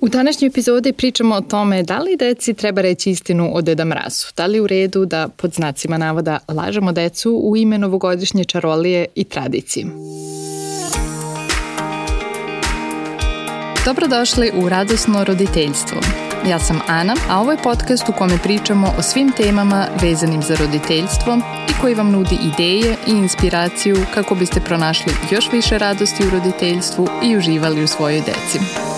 U današnjoj epizodi pričamo o tome da li deci treba reći istinu o Deda Mrazu. Da li u redu da pod znacima navoda lažemo decu u ime novogodišnje čarolije i tradicije. Dobrodošli u Radosno roditeljstvo. Ja sam Ana, a ovo je podcast u kome pričamo o svim temama vezanim za roditeljstvo i koji vam nudi ideje i inspiraciju kako biste pronašli još više radosti u roditeljstvu i uživali u svojoj deci.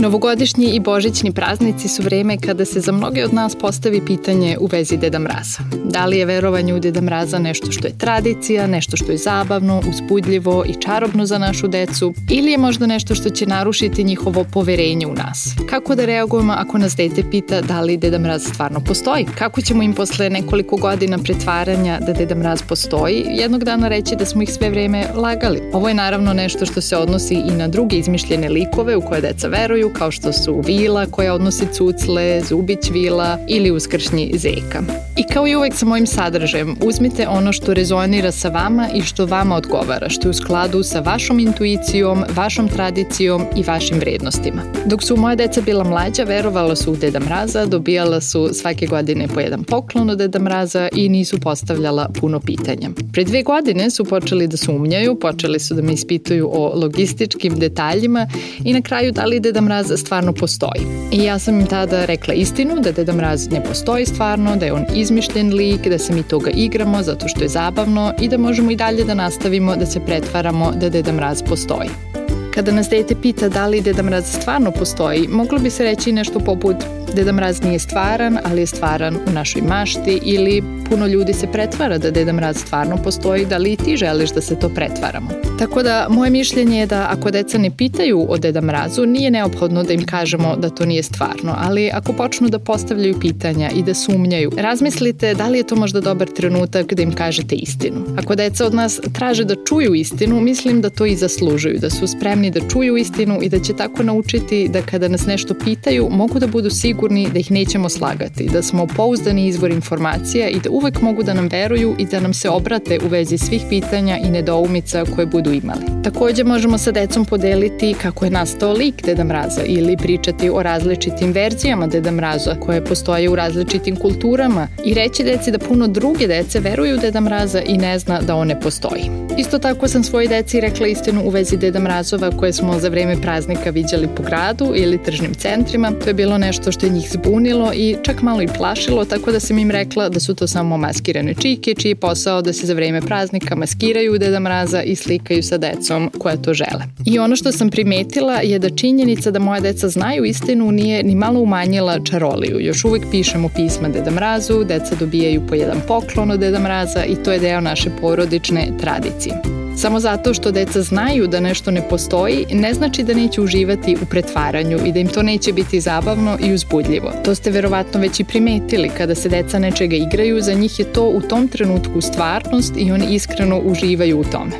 Novogodišnji i božićni praznici su vreme kada se za mnoge od nas postavi pitanje u vezi Deda Mraza. Da li je verovanje u Deda Mraza nešto što je tradicija, nešto što je zabavno, uzbudljivo i čarobno za našu decu ili je možda nešto što će narušiti njihovo poverenje u nas? Kako da reagujemo ako nas dete pita da li Deda Mraz stvarno postoji? Kako ćemo im posle nekoliko godina pretvaranja da Deda Mraz postoji jednog dana reći da smo ih sve vreme lagali? Ovo je naravno nešto što se odnosi i na druge izmišljene likove u koje deca veruju, kao što su vila koja odnosi cucle, zubić vila ili uskršnji zeka. I kao i uvek sa mojim sadržajem, uzmite ono što rezonira sa vama i što vama odgovara, što je u skladu sa vašom intuicijom, vašom tradicijom i vašim vrednostima. Dok su moja deca bila mlađa, verovala su u Deda Mraza, dobijala su svake godine po jedan poklon od Deda Mraza i nisu postavljala puno pitanja. Pre dve godine su počeli da sumnjaju, počeli su da me ispituju o logističkim detaljima i na kraju da li Deda Mraz stvarno postoji. I ja sam im tada rekla istinu da Deda Mraz ne postoji stvarno, da je on izmišljen lik, da se mi toga igramo zato što je zabavno i da možemo i dalje da nastavimo da se pretvaramo da Deda Mraz postoji. Kada nas dete pita da li Deda Mraz stvarno postoji, moglo bi se reći nešto poput Deda Mraz nije stvaran, ali je stvaran u našoj mašti ili puno ljudi se pretvara da Deda Mraz stvarno postoji, da li ti želiš da se to pretvaramo. Tako da moje mišljenje je da ako deca ne pitaju o Deda Mrazu, nije neophodno da im kažemo da to nije stvarno, ali ako počnu da postavljaju pitanja i da sumnjaju, razmislite da li je to možda dobar trenutak da im kažete istinu. Ako deca od nas traže da čuju istinu, mislim da to i zaslužuju, da su spremni da čuju istinu i da će tako naučiti da kada nas nešto pitaju, mogu da budu sigurni da ih nećemo slagati, da smo pouzdani izvor informacija i da uvek mogu da nam veruju i da nam se obrate u vezi svih pitanja i nedoumica koje budu imali. Takođe možemo sa decom podeliti kako je nastao lik Deda Mraza ili pričati o različitim verzijama Deda Mraza koje postoje u različitim kulturama i reći deci da puno druge dece veruju Deda Mraza i ne zna da one postoji. Isto tako sam svoji deci rekla istinu u vezi Deda Mrazova koje smo za vreme praznika viđali po gradu ili tržnim centrima. To je bilo nešto što je njih zbunilo i čak malo i plašilo, tako da sam im rekla da su to samo maskirane čike, čiji je posao da se za vreme praznika maskiraju Deda Mraza i slikaju sa decom koja to žele. I ono što sam primetila je da činjenica da moja deca znaju istinu nije ni malo umanjila čaroliju. Još uvek pišemo pisma Deda Mrazu, deca dobijaju po jedan poklon od Deda Mraza i to je deo naše porodične tradicije. Samo zato što deca znaju da nešto ne postoji, ne znači da neće uživati u pretvaranju i da im to neće biti zabavno i uzbudljivo. To ste verovatno već i primetili, kada se deca nečega igraju, za njih je to u tom trenutku stvarnost i oni iskreno uživaju u tome.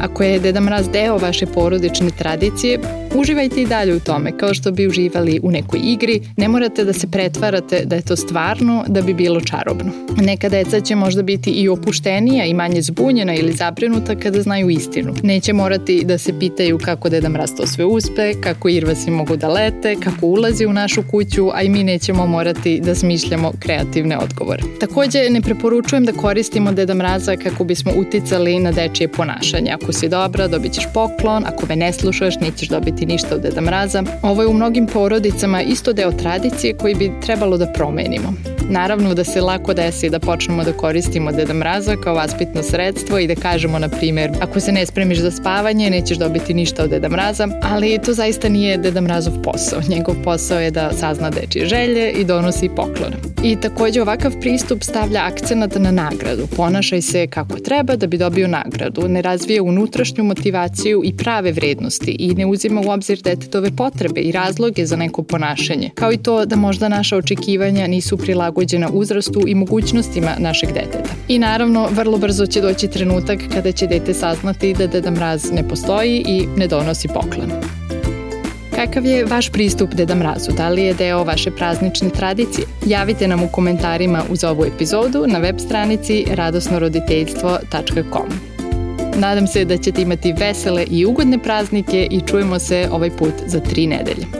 Ako je Deda Mraz deo vaše porodične tradicije, uživajte i dalje u tome, kao što bi uživali u nekoj igri. Ne morate da se pretvarate da je to stvarno, da bi bilo čarobno. Neka deca će možda biti i opuštenija i manje zbunjena ili zabrinuta kada znaju istinu. Neće morati da se pitaju kako Deda Mraz to sve uspe, kako irvasi mogu da lete, kako ulazi u našu kuću, a i mi nećemo morati da smišljamo kreativne odgovore. Takođe, ne preporučujem da koristimo Deda Mraza kako bismo uticali na dečije ponašanje. Ako si dobra, dobit ćeš poklon, ako me ne slušaš, nećeš dobiti ništa od Deda Mraza. Ovo je u mnogim porodicama isto deo tradicije koji bi trebalo da promenimo. Naravno da se lako desi da počnemo da koristimo Deda Mraza kao vaspitno sredstvo i da kažemo, na primjer, ako se ne spremiš za spavanje, nećeš dobiti ništa od Deda Mraza, ali to zaista nije Deda Mrazov posao. Njegov posao je da sazna dečije želje i donosi poklon. I takođe ovakav pristup stavlja akcenat na nagradu. Ponašaj se kako treba da bi dobio nagradu. Ne razvije unutrašnju motivaciju i prave vrednosti i ne uzima u obzir detetove potrebe i razloge za neko ponašanje. Kao i to da možda naša očekivanja nisu prilagođene prilagođena uzrastu i mogućnostima našeg deteta. I naravno, vrlo brzo će doći trenutak kada će dete saznati da Deda Mraz ne postoji i ne donosi poklon. Kakav je vaš pristup Deda Mrazu? Da li je deo vaše praznične tradicije? Javite nam u komentarima uz ovu epizodu na web stranici radosnoroditeljstvo.com. Nadam se da ćete imati vesele i ugodne praznike i čujemo se ovaj put za tri nedelje.